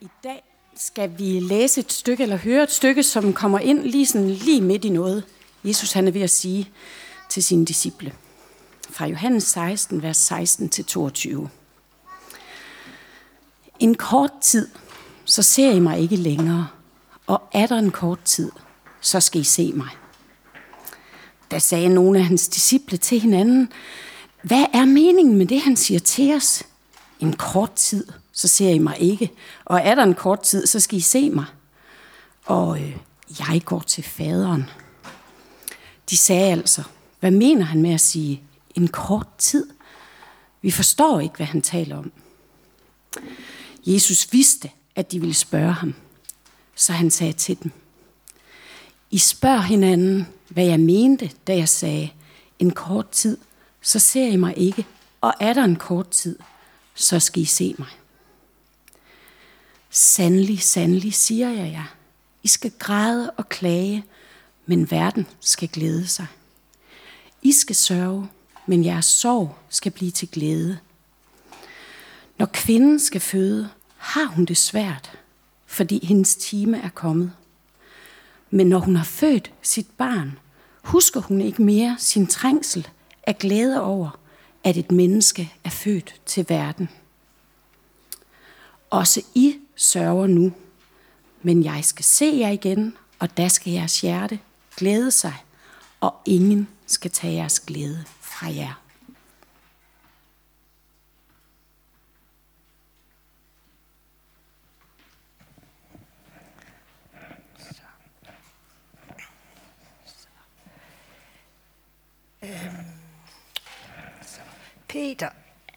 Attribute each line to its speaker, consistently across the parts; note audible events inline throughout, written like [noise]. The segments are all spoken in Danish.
Speaker 1: I dag skal vi læse et stykke, eller høre et stykke, som kommer ind lige, sådan, lige midt i noget. Jesus han er ved at sige til sine disciple. Fra Johannes 16, vers 16-22. En kort tid, så ser I mig ikke længere, og er der en kort tid, så skal I se mig. Da sagde nogle af hans disciple til hinanden, hvad er meningen med det, han siger til os? En kort tid, så ser I mig ikke. Og er der en kort tid, så skal I se mig. Og øh, jeg går til faderen. De sagde altså, hvad mener han med at sige en kort tid? Vi forstår ikke, hvad han taler om. Jesus vidste, at de ville spørge ham, så han sagde til dem, I spørger hinanden, hvad jeg mente, da jeg sagde, en kort tid, så ser I mig ikke, og er der en kort tid, så skal I se mig. Sandelig, sandelig, siger jeg jer. I skal græde og klage, men verden skal glæde sig. I skal sørge, men jeres sorg skal blive til glæde. Når kvinden skal føde, har hun det svært, fordi hendes time er kommet. Men når hun har født sit barn, husker hun ikke mere sin trængsel af glæde over, at et menneske er født til verden. Også I sørger nu, men jeg skal se jer igen, og da skal jeres hjerte glæde sig, og ingen skal tage jeres glæde fra jer.
Speaker 2: Peter,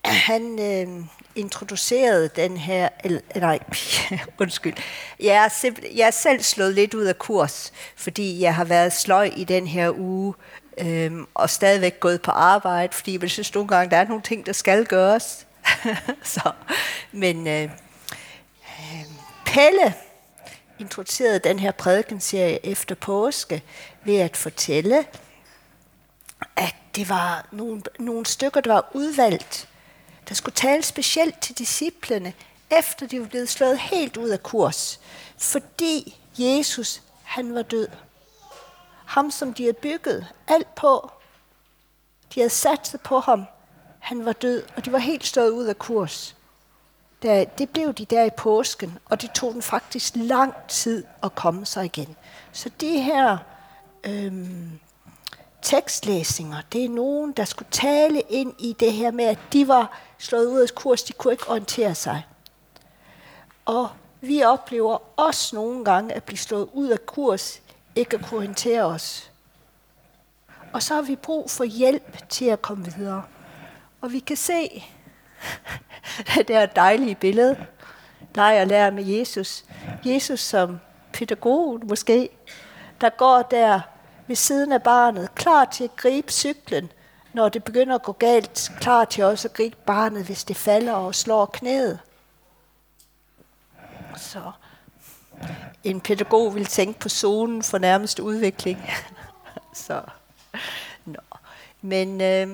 Speaker 2: han øh, introducerede den her, eller, nej, [laughs] undskyld, jeg er, simpel, jeg er selv slået lidt ud af kurs, fordi jeg har været sløj i den her uge, øhm, og stadigvæk gået på arbejde, fordi jeg synes nogle gange, der er nogle ting, der skal gøres. [laughs] Så, men øh, øhm, Pelle introducerede den her prædikenserie efter påske ved at fortælle, at det var nogle, nogle stykker, der var udvalgt, der skulle tale specielt til disciplene, efter de var blevet slået helt ud af kurs, fordi Jesus, han var død. Ham, som de havde bygget alt på, de havde sat på ham, han var død, og de var helt slået ud af kurs. Det blev de der i påsken, og det tog den faktisk lang tid at komme sig igen. Så det her øhm, tekstlæsninger, det er nogen, der skulle tale ind i det her med, at de var slået ud af kurs, de kunne ikke orientere sig. Og vi oplever også nogle gange at blive slået ud af kurs, ikke at kunne orientere os. Og så har vi brug for hjælp til at komme videre. Og vi kan se [laughs] det der dejlige billede, dig og lære med Jesus. Jesus som pædagog måske, der går der ved siden af barnet, klar til at gribe cyklen, når det begynder at gå galt, klar til også at gribe barnet, hvis det falder og slår knæet. Så en pædagog vil tænke på zonen for nærmeste udvikling. [laughs] Så, no. Men øh,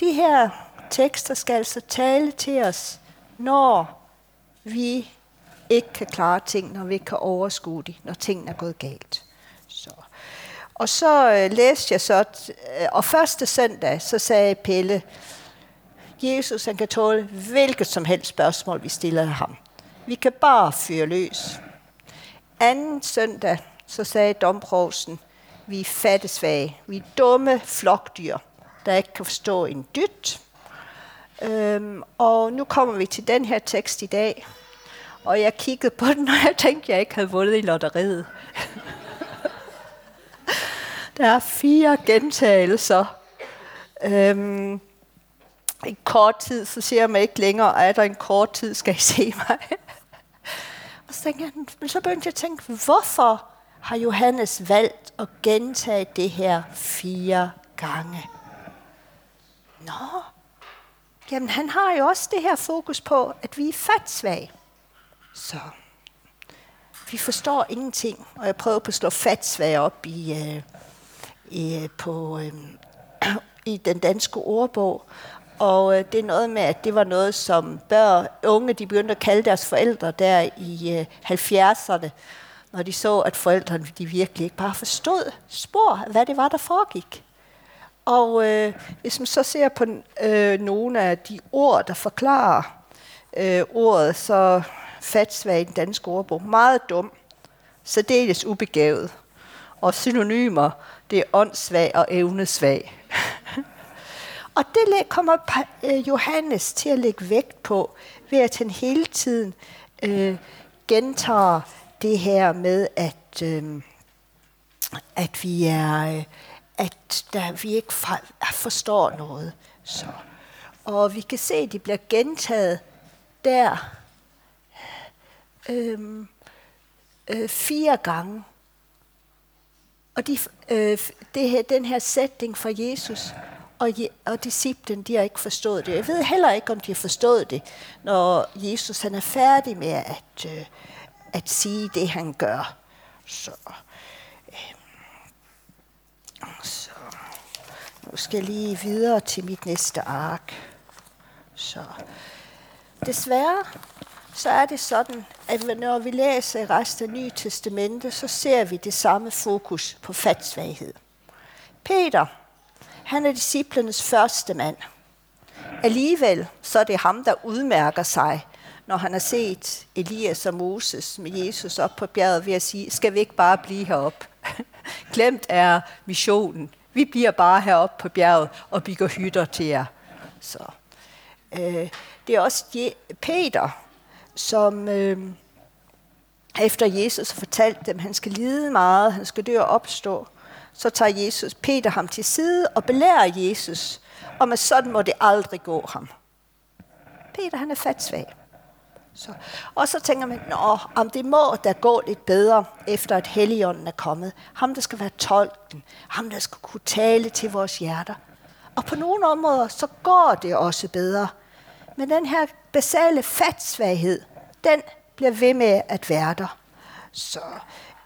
Speaker 2: de her tekster skal altså tale til os, når vi ikke kan klare ting, når vi ikke kan overskue det, når tingene er gået galt. Og så øh, læste jeg så, øh, og første søndag, så sagde Pelle, Jesus han kan tåle hvilket som helst spørgsmål, vi stiller ham. Vi kan bare fyre løs. Anden søndag, så sagde domprovsen, vi er fattesvage, vi er dumme flokdyr, der ikke kan forstå en dyt. Øhm, og nu kommer vi til den her tekst i dag, og jeg kiggede på den, [laughs] og jeg tænkte, at jeg ikke havde vundet i lotteriet. Der er fire gentagelser. Øhm, en kort tid, så siger man ikke længere, at der en kort tid, skal I se mig. [laughs] og så, tænkte jeg, men så begyndte jeg at tænke, hvorfor har Johannes valgt at gentage det her fire gange? Nå, jamen han har jo også det her fokus på, at vi er fatsvage. Så vi forstår ingenting, og jeg prøver på at slå fatsvage op i, øh, i, øh, på, øh, [clears throat] i den danske ordbog, Og øh, det er noget med, at det var noget, som børn, unge, de begyndte at kalde deres forældre der i øh, 70'erne, når de så, at forældrene de virkelig ikke bare forstod spor, hvad det var, der foregik. Og øh, hvis man så ser på øh, nogle af de ord, der forklarer øh, ordet, så fatsvag i den danske ordbog, meget dum, særdeles ubegavet. Og synonymer, det er åndssvag og evnesvag. og det kommer øh, Johannes til at lægge vægt på, ved at han hele tiden øh, gentager det her med, at, øh, at vi er... Øh, at der, vi ikke forstår noget. Så. Og vi kan se, at de bliver gentaget der øh, øh, fire gange. Og de, øh, det her, den her sætning fra Jesus og, og disciplen, de har ikke forstået det. Jeg ved heller ikke, om de har forstået det, når Jesus han er færdig med at, øh, at sige det, han gør. Så, øh, så nu skal jeg lige videre til mit næste ark. Så desværre så er det sådan, at når vi læser resten af Nye Testamente, så ser vi det samme fokus på fatsvaghed. Peter, han er disciplenes første mand. Alligevel så er det ham, der udmærker sig, når han har set Elias og Moses med Jesus op på bjerget ved at sige, skal vi ikke bare blive heroppe? [laughs] Glemt er missionen. Vi bliver bare heroppe på bjerget og bygger hytter til jer. Så, øh, det er også Peter, som øh, efter Jesus har fortalt dem, at han skal lide meget, han skal dø og opstå, så tager Jesus Peter ham til side og belærer Jesus om, at sådan må det aldrig gå ham. Peter han er fatsvag. Så. Og så tænker man, Nå, om det må da gå lidt bedre, efter at Helligånden er kommet. Ham, der skal være tolken. Ham, der skal kunne tale til vores hjerter. Og på nogle områder, så går det også bedre. Men den her basale fatsvaghed, den bliver ved med at være der. Så,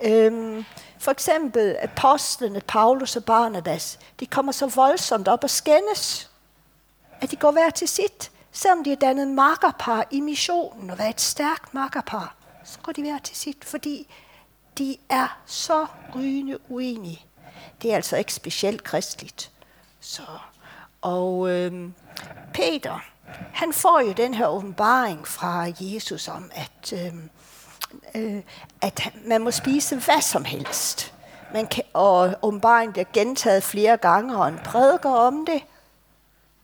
Speaker 2: øhm, for eksempel apostlene Paulus og Barnabas, de kommer så voldsomt op og skændes, at de går hver til sit. Selvom de er dannet makkerpar i missionen og været et stærkt makkerpar, så går de hver til sit, fordi de er så rygende uenige. Det er altså ikke specielt kristligt. Så, og øhm, Peter, han får jo den her åbenbaring fra Jesus om, at, øh, øh, at man må spise hvad som helst. Man kan, og åbenbaringen bliver gentaget flere gange, og en prædiker om det.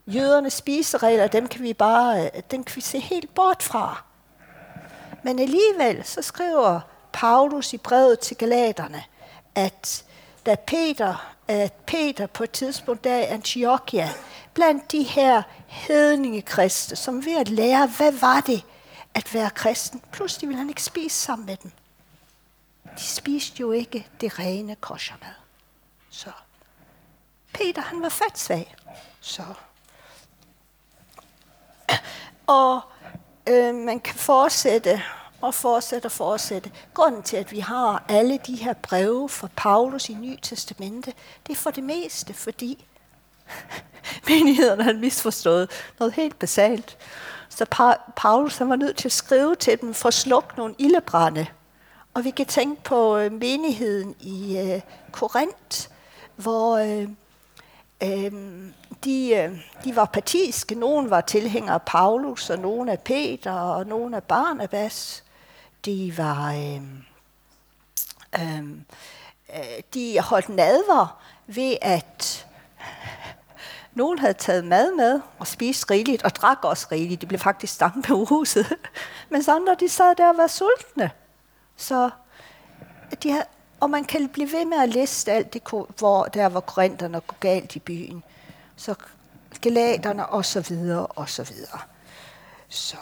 Speaker 2: Jødernes spiseregler, dem kan vi bare øh, dem kan vi se helt bort fra. Men alligevel så skriver Paulus i brevet til Galaterne, at da Peter, at Peter på et tidspunkt der i Antiochia, blandt de her hedninge kristne, som ved at lære, hvad var det at være kristen, pludselig ville han ikke spise sammen med dem. De spiste jo ikke det rene koshermad. Så Peter, han var fatsvag. Så. Og øh, man kan fortsætte og fortsætte og fortsætte. Grunden til, at vi har alle de her breve fra Paulus i Ny Testamente, det er for det meste, fordi [laughs] menigheden havde misforstået noget helt basalt. Så pa- Paulus han var nødt til at skrive til dem for at slukke nogle ildebrænde. Og vi kan tænke på øh, menigheden i øh, Korinth, hvor øh, øh, de, øh, de var partiske. Nogen var tilhængere af Paulus, og nogen af Peter, og nogen af Barnabas. De var... Øh, øh, de holdt nadver ved at [laughs] nogen havde taget mad med og spist rigeligt og drak også rigeligt. Det blev faktisk stampe på huset. [laughs] Mens andre de sad der og var sultne. Så de havde, og man kan blive ved med at liste alt det, hvor der var korinterne går galt i byen. Så galaterne og så videre og så videre. Så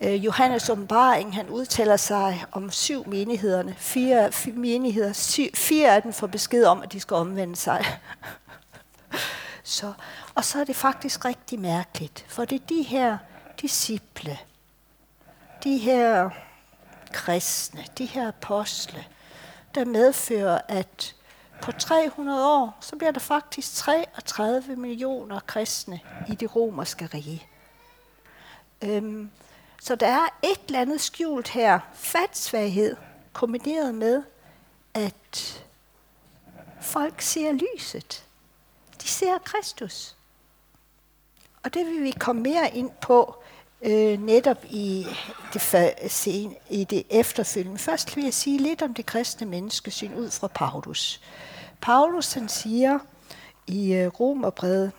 Speaker 2: øh, Johannes åbenbaring, han udtaler sig om syv menighederne. Fire, fire menigheder, syv, fire af dem får besked om, at de skal omvende sig. [laughs] Så, og så er det faktisk rigtig mærkeligt, for det er de her disciple, de her kristne, de her apostle, der medfører, at på 300 år, så bliver der faktisk 33 millioner kristne i det romerske rige. Øhm, så der er et eller andet skjult her, fatsvaghed, kombineret med, at folk ser lyset. De ser Kristus. Og det vil vi komme mere ind på øh, netop i det, scene, i det efterfølgende. Først vil jeg sige lidt om det kristne menneskesyn ud fra Paulus. Paulus han siger i øh, Romerbrevet,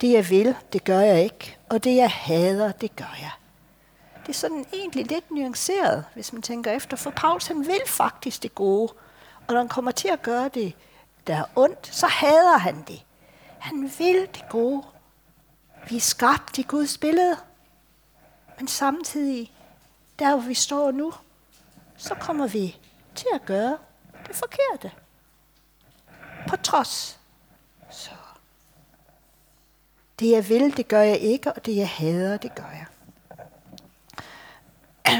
Speaker 2: det jeg vil, det gør jeg ikke, og det jeg hader, det gør jeg. Det er sådan egentlig lidt nuanceret, hvis man tænker efter, for Paulus han vil faktisk det gode, og når han kommer til at gøre det, der er ondt, så hader han det. Han vil det gode. Vi er skabt i Guds billede. Men samtidig, der hvor vi står nu, så kommer vi til at gøre det forkerte. På trods. Så. Det jeg vil, det gør jeg ikke, og det jeg hader, det gør jeg.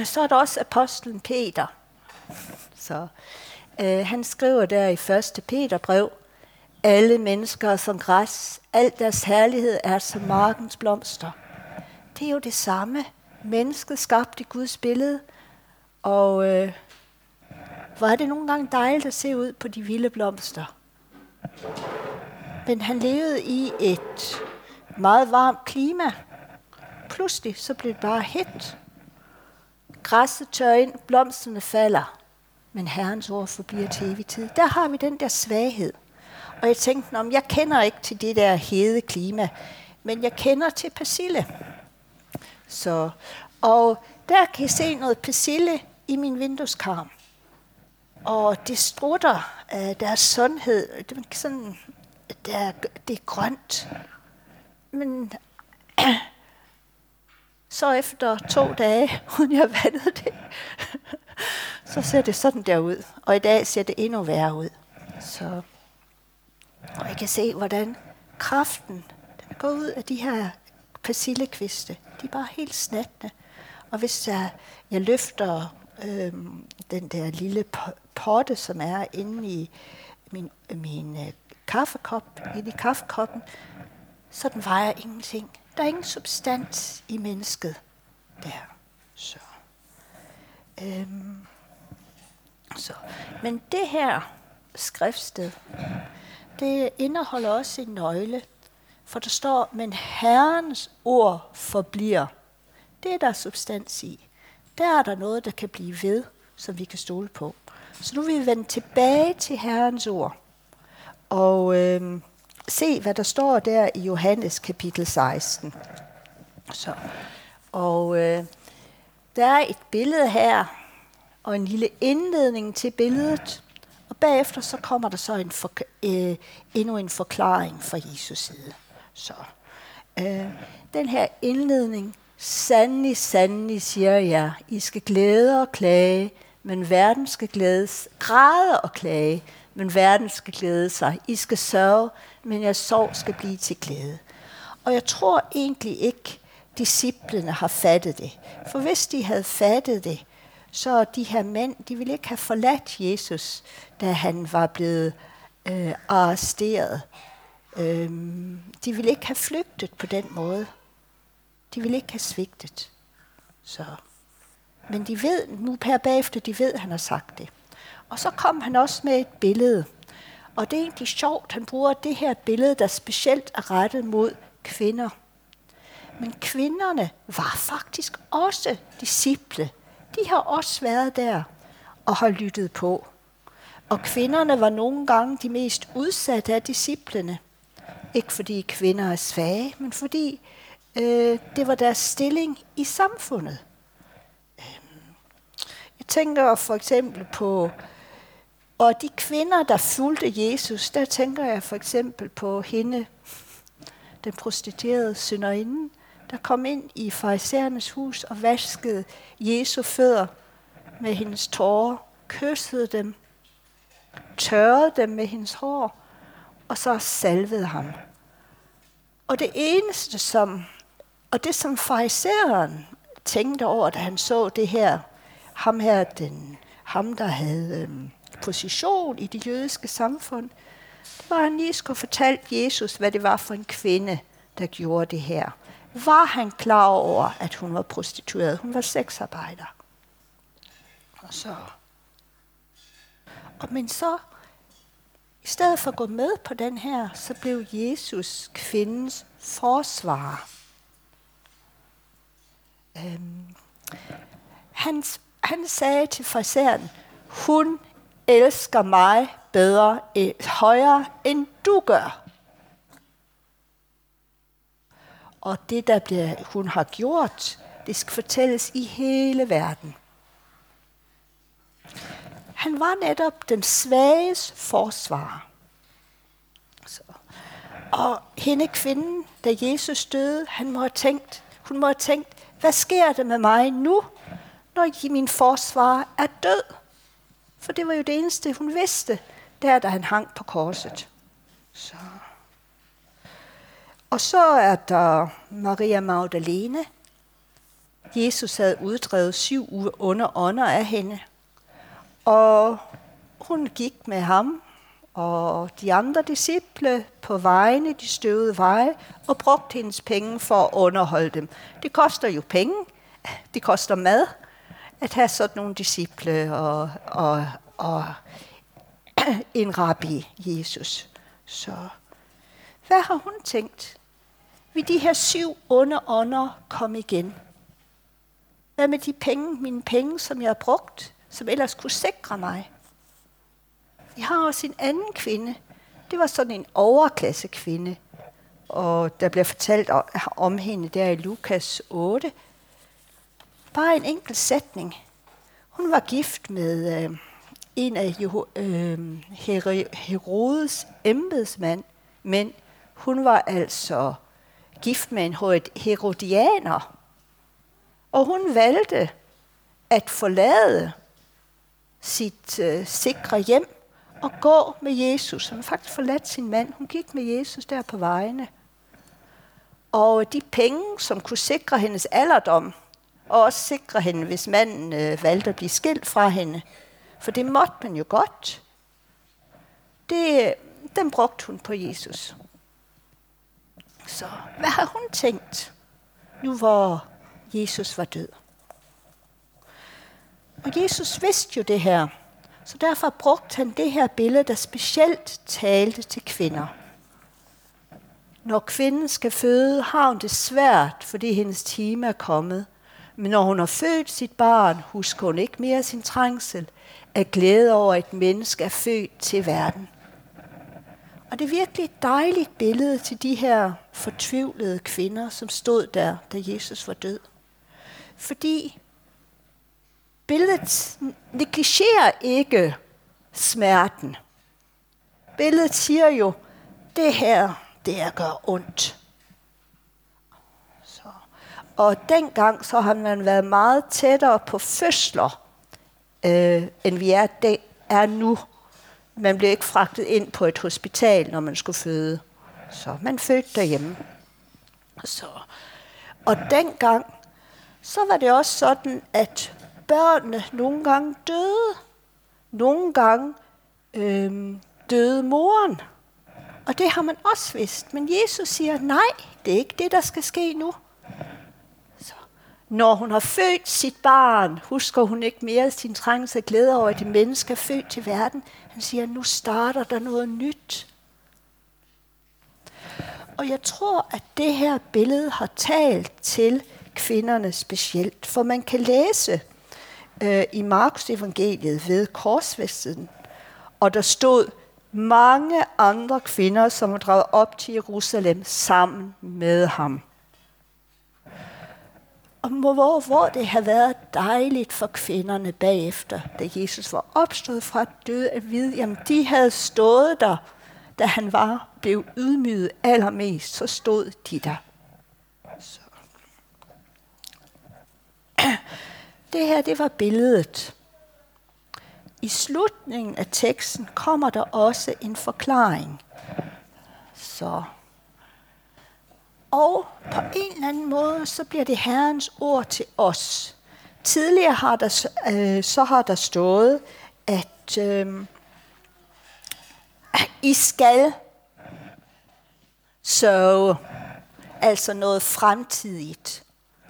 Speaker 2: Så er der også apostlen Peter. Så øh, han skriver der i 1. Peter brev, alle mennesker er som græs, al deres herlighed er som markens blomster. Det er jo det samme. Mennesket skabt i Guds billede, og øh, hvor er det nogle gange dejligt at se ud på de vilde blomster. Men han levede i et meget varmt klima. Pludselig så blev det bare hæt. Græsset tør ind, blomsterne falder, men Herrens ord forbliver til evig tid. Der har vi den der svaghed. Og jeg tænkte, om jeg kender ikke til det der hede klima, men jeg kender til persille. Så, og der kan jeg se noget persille i min vindueskarm. Og det strutter af deres sundhed. Det er sådan, der, det er grønt. Men [clears throat] så efter to dage, uden jeg vandede det, så ser det sådan der ud. Og i dag ser det endnu værre ud. Så, og jeg kan se, hvordan kraften den går ud af de her persillekviste. De er bare helt snattende. Og hvis jeg, jeg løfter øh, den der lille potte, som er inde i min, min øh, kaffekop, inde i kaffekoppen, så den vejer ingenting. Der er ingen substans i mennesket der. Så. Øhm. Så. Men det her skriftsted, det indeholder også en nøgle, for der står, men Herrens ord forbliver. Det er der substans i. Der er der noget, der kan blive ved, som vi kan stole på. Så nu vil vi vende tilbage til Herrens ord. Og øhm, se, hvad der står der i Johannes kapitel 16. Så. Og øh, der er et billede her, og en lille indledning til billedet. Og bagefter så kommer der så en for, øh, endnu en forklaring fra Jesus side. Så øh, den her indledning, sandelig, sandelig siger jeg, I skal glæde og klage, men verden skal glædes, græde og klage, men verden skal glæde sig. I skal sørge, men jeres sorg skal blive til glæde. Og jeg tror egentlig ikke, disciplene har fattet det. For hvis de havde fattet det, så de her mænd, de ville ikke have forladt Jesus, da han var blevet øh, arresteret. Øhm, de ville ikke have flygtet på den måde. De ville ikke have svigtet. Så. Men de ved, nu per bagefter, de ved, at han har sagt det. Og så kom han også med et billede. Og det er egentlig sjovt, han bruger det her billede, der specielt er rettet mod kvinder. Men kvinderne var faktisk også disciple. De har også været der og har lyttet på. Og kvinderne var nogle gange de mest udsatte af disciplene. Ikke fordi kvinder er svage, men fordi øh, det var deres stilling i samfundet. Øhm, jeg tænker for eksempel på, og de kvinder, der fulgte Jesus, der tænker jeg for eksempel på hende, den prostituerede synderinde, der kom ind i farisæernes hus og vaskede Jesu fødder med hendes tårer, kyssede dem, tørrede dem med hendes hår, og så salvede ham. Og det eneste, som, og det som farisæeren tænkte over, da han så det her, ham her, den, ham der havde øhm, position i det jødiske samfund, det var, at han lige skulle fortælle Jesus, hvad det var for en kvinde, der gjorde det her. Var han klar over, at hun var prostitueret? Hun var sexarbejder. Og så... Og men så, i stedet for at gå med på den her, så blev Jesus kvindens forsvar. Øhm, han, han sagde til friseren, hun elsker mig bedre, øh, højere end du gør. Og det, der bliver, hun har gjort, det skal fortælles i hele verden. Han var netop den svages forsvar. Så. Og hende kvinden, da Jesus døde, han må have tænkt, hun må have tænkt, hvad sker der med mig nu, når min forsvar er død? For det var jo det eneste, hun vidste, der da han hang på korset. Så. Og så er der Maria Magdalene. Jesus havde uddrevet syv under ånder af hende. Og hun gik med ham og de andre disciple på vejene, de støvede veje, og brugte hendes penge for at underholde dem. Det koster jo penge. Det koster mad at have sådan nogle disciple og, og, og [clears throat] en rabbi, Jesus. Så hvad har hun tænkt? Vil de her syv onde ånder komme igen? Hvad med de penge, mine penge, som jeg har brugt, som ellers kunne sikre mig? Jeg har også en anden kvinde. Det var sådan en overklasse kvinde. Og der bliver fortalt om hende der i Lukas 8. Bare en enkelt sætning. Hun var gift med øh, en af øh, Herodes embedsmænd, men hun var altså gift med en herodianer. Og hun valgte at forlade sit øh, sikre hjem og gå med Jesus. Hun har faktisk forladt sin mand. Hun gik med Jesus der på vejene. Og de penge, som kunne sikre hendes alderdom, og også sikre hende, hvis manden øh, valgte at blive skilt fra hende, for det måtte man jo godt, det, den brugte hun på Jesus. Så hvad har hun tænkt, nu hvor Jesus var død? Og Jesus vidste jo det her, så derfor brugte han det her billede, der specielt talte til kvinder. Når kvinden skal føde, har hun det svært, fordi hendes time er kommet. Men når hun har født sit barn, husker hun ikke mere sin trængsel af glæde over, at et menneske er født til verden. Og det er virkelig et dejligt billede til de her fortvivlede kvinder, som stod der, da Jesus var død. Fordi billedet negligerer ikke smerten. Billedet siger jo, det her, det her gør ondt. Og dengang så har man været meget tættere på fødsler, øh, end vi er, det er nu. Man blev ikke fragtet ind på et hospital, når man skulle føde. Så man fødte derhjemme. Så. Og dengang, så var det også sådan, at børnene nogle gange døde. Nogle gange øh, døde moren. Og det har man også vidst. Men Jesus siger, nej, det er ikke det, der skal ske nu. Når hun har født sit barn, husker hun ikke mere sin trængelse og glæde over, at det menneske er født til verden. Han siger, nu starter der noget nyt. Og jeg tror, at det her billede har talt til kvinderne specielt. For man kan læse øh, i Markus evangeliet ved korsfæsten, og der stod mange andre kvinder, som var draget op til Jerusalem sammen med ham. Og hvor, hvor det har været dejligt for kvinderne bagefter, da Jesus var opstået fra død at vide, jamen de havde stået der, da han var blev ydmyget allermest, så stod de der. Så. Det her, det var billedet. I slutningen af teksten kommer der også en forklaring. Så. Og på en eller anden måde, så bliver det Herrens ord til os. Tidligere har der, øh, så har der stået, at øh, I skal så altså noget fremtidigt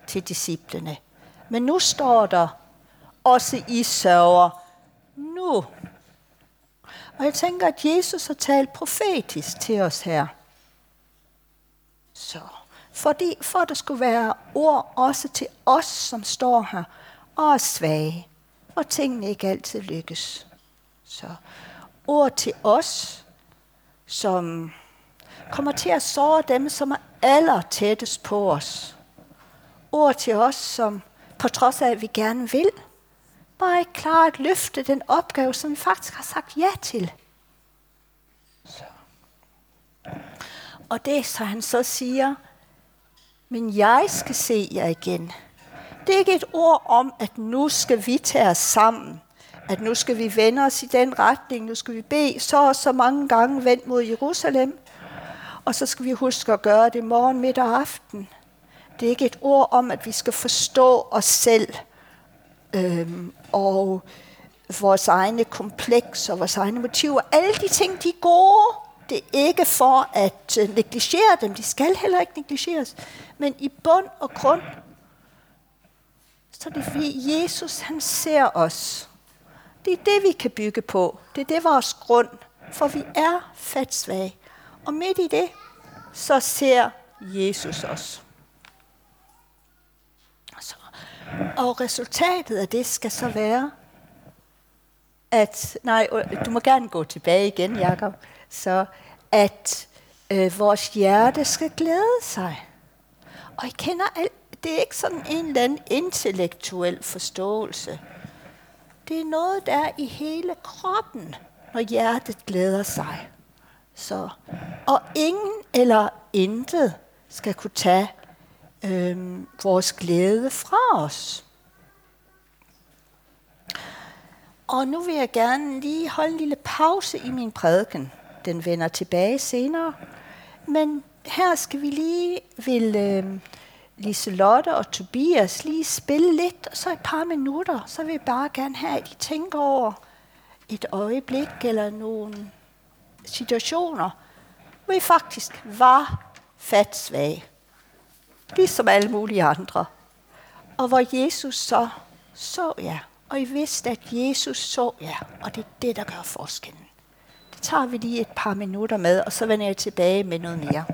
Speaker 2: til disciplene. Men nu står der, også I sørger nu. Og jeg tænker, at Jesus har talt profetisk til os her. Så, fordi, for at der skulle være ord også til os, som står her, og er svage, og tingene ikke altid lykkes. Så ord til os, som kommer til at såre dem, som er aller tættest på os. Ord til os, som på trods af, at vi gerne vil, bare ikke klarer at løfte den opgave, som vi faktisk har sagt ja til. Og det, så han så siger, men jeg skal se jer igen. Det er ikke et ord om, at nu skal vi tage os sammen. At nu skal vi vende os i den retning. Nu skal vi bede så og så mange gange vendt mod Jerusalem. Og så skal vi huske at gøre det morgen, middag og aften. Det er ikke et ord om, at vi skal forstå os selv øhm, og vores egne komplekser, vores egne motiver. Alle de ting, de er gode. Det er ikke for at øh, negligere dem. De skal heller ikke negligeres. Men i bund og grund, så er det fordi Jesus, han ser os. Det er det, vi kan bygge på. Det er det vores grund. For vi er fatsvage. Og midt i det, så ser Jesus os. Så, og resultatet af det skal så være, at, nej, du må gerne gå tilbage igen, Jakob, så at øh, vores hjerte skal glæde sig. Og I kender alt, det er ikke sådan en eller anden intellektuel forståelse. Det er noget, der er i hele kroppen, når hjertet glæder sig. Så, og ingen eller intet skal kunne tage øh, vores glæde fra os. Og nu vil jeg gerne lige holde en lille pause i min prædiken. Den vender tilbage senere. Men her skal vi lige vil øh, Liselotte og Tobias lige spille lidt, og så et par minutter, så vil jeg bare gerne have, at I tænker over et øjeblik eller nogle situationer, hvor I faktisk var fatsvage, ligesom alle mulige andre. Og hvor Jesus så så jer, og I vidste, at Jesus så jer, og det er det, der gør forskellen. Tager vi lige et par minutter med, og så vender jeg tilbage med noget mere.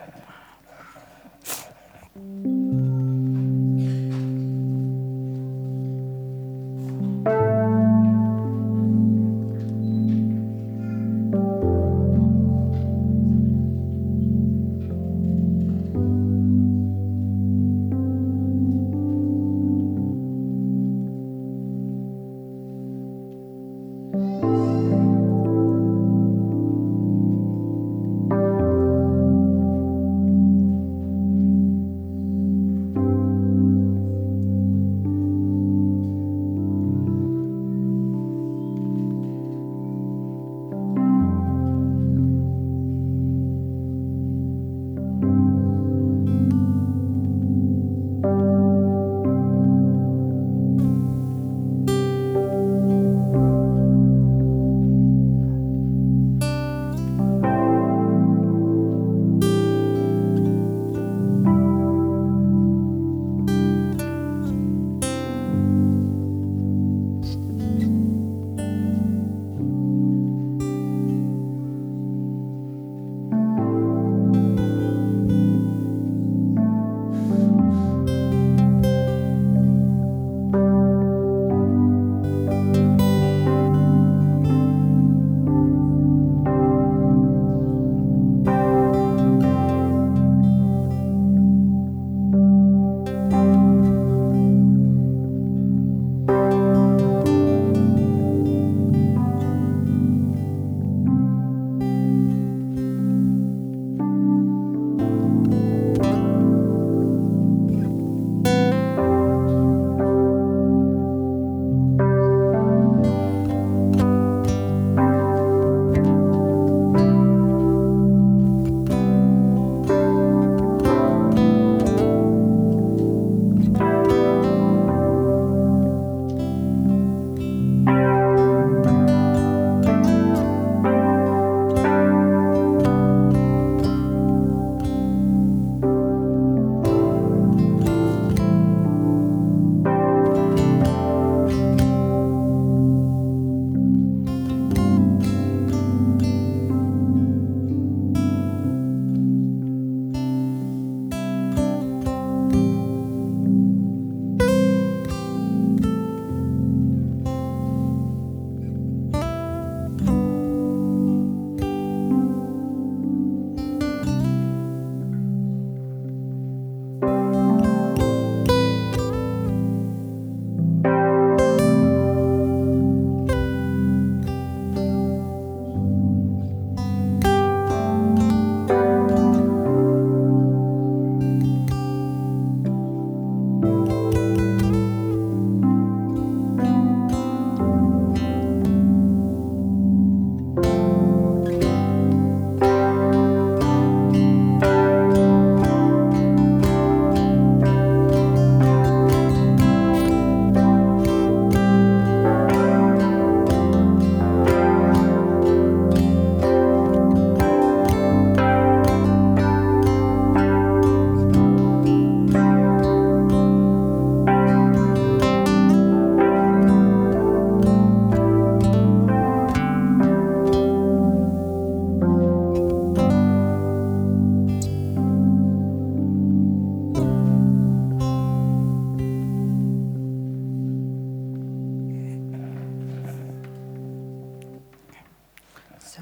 Speaker 2: Så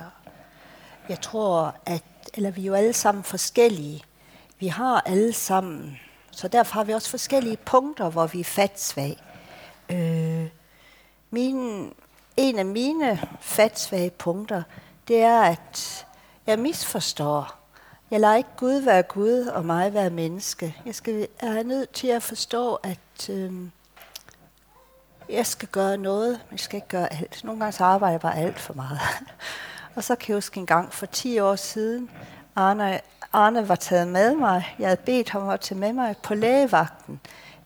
Speaker 2: jeg tror, at eller vi er jo alle sammen forskellige. Vi har alle sammen, så derfor har vi også forskellige punkter, hvor vi er fatsvage. Øh, min, en af mine fatsvage punkter, det er, at jeg misforstår. Jeg lader ikke Gud være Gud og mig være menneske. Jeg, skal, jeg er nødt til at forstå, at øh, jeg skal gøre noget, men jeg skal ikke gøre alt. Nogle gange så arbejder jeg bare alt for meget. [laughs] og så kan jeg huske en gang for 10 år siden, Arne, Arne var taget med mig. Jeg havde bedt ham at tage med mig på lægevagten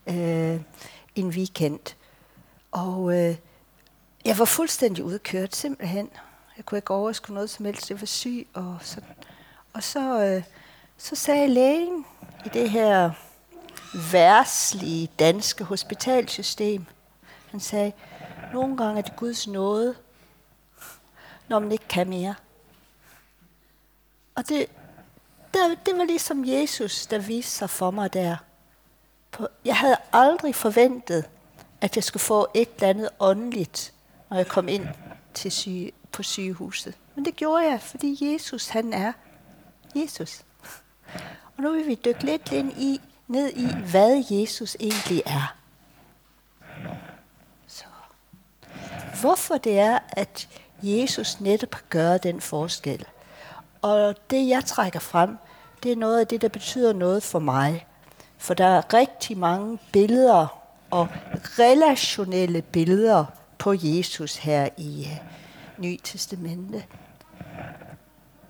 Speaker 2: øh, en weekend. Og øh, jeg var fuldstændig udkørt, simpelthen. Jeg kunne ikke overskue noget som helst. Jeg var syg. Og, sådan. og så, øh, så sagde lægen i det her værslige danske hospitalsystem, han sagde, nogle gange er det Guds nåde, når man ikke kan mere. Og det, der, det var ligesom Jesus, der viste sig for mig der. Jeg havde aldrig forventet, at jeg skulle få et eller andet åndeligt, når jeg kom ind til syge, på sygehuset. Men det gjorde jeg, fordi Jesus, han er Jesus. Og nu vil vi dykke lidt ind i, ned i, hvad Jesus egentlig er. Så. Hvorfor det er, at Jesus netop gør den forskel. Og det, jeg trækker frem, det er noget af det, der betyder noget for mig. For der er rigtig mange billeder og relationelle billeder på Jesus her i øh, Nye Testamente.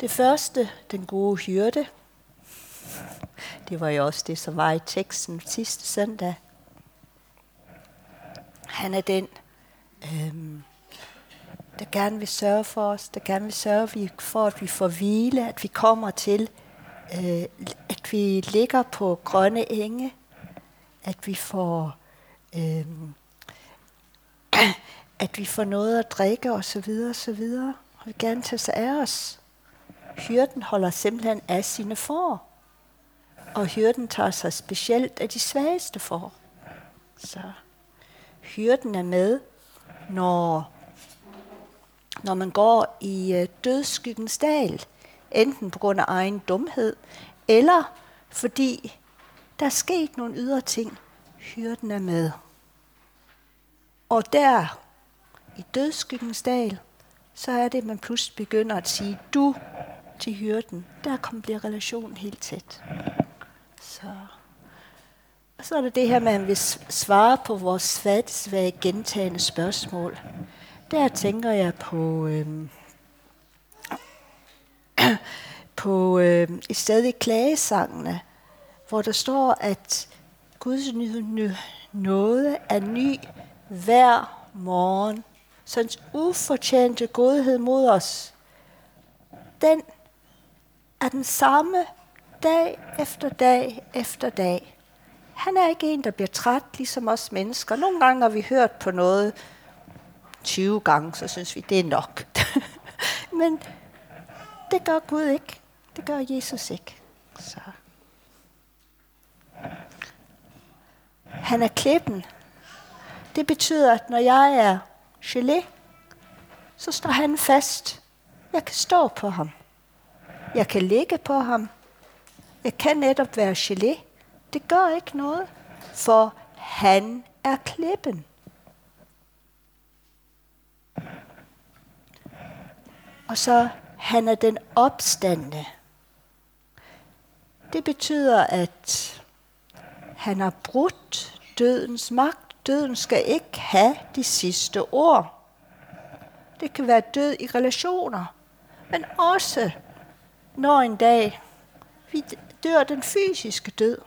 Speaker 2: Det første, den gode hyrde, det var jo også det, som var i teksten sidste søndag. Han er den, øhm, der gerne vil sørge for os, der gerne vil sørge for, at vi får hvile, at vi kommer til, øh, at vi ligger på grønne enge, at vi får øh, at vi får noget at drikke og så videre og så videre. Og vi gerne tage sig af os. Hyrden holder simpelthen af sine får. Og hyrden tager sig specielt af de svageste får. Så hyrden er med, når når man går i øh, dødskyggens dal, enten på grund af egen dumhed, eller fordi der er sket nogle ydre ting, hyrden er med. Og der, i dødskyggens dal, så er det, at man pludselig begynder at sige du til hyrden. Der kommer bliver relationen helt tæt. Så. Og så er det det her med, at man vil svare på vores svage gentagende spørgsmål. Der tænker jeg på, øh, [clears throat] på øh, et sted i klagesangene, hvor der står, at Guds nåde er ny hver morgen. Så hans ufortjente godhed mod os, den er den samme dag efter dag efter dag. Han er ikke en, der bliver træt, ligesom os mennesker. Nogle gange har vi hørt på noget, 20 gange, så synes vi, det er nok. [laughs] Men det gør Gud ikke. Det gør Jesus ikke. Så. Han er klippen. Det betyder, at når jeg er gelé, så står han fast. Jeg kan stå på ham. Jeg kan ligge på ham. Jeg kan netop være gelé. Det gør ikke noget, for han er klippen. Og så, han er den opstande. Det betyder, at han har brudt dødens magt. Døden skal ikke have de sidste ord. Det kan være død i relationer, men også når en dag vi dør den fysiske død.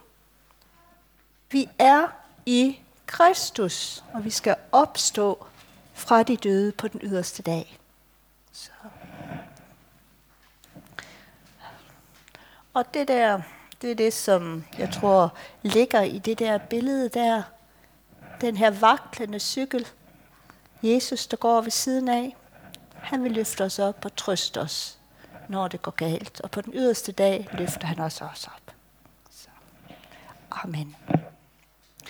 Speaker 2: Vi er i Kristus, og vi skal opstå fra de døde på den yderste dag. Så. Og det der, det er det, som jeg tror ligger i det der billede der. Den her vaklende cykel. Jesus, der går ved siden af. Han vil løfte os op og trøste os, når det går galt. Og på den yderste dag løfter han os også op. Så. Amen.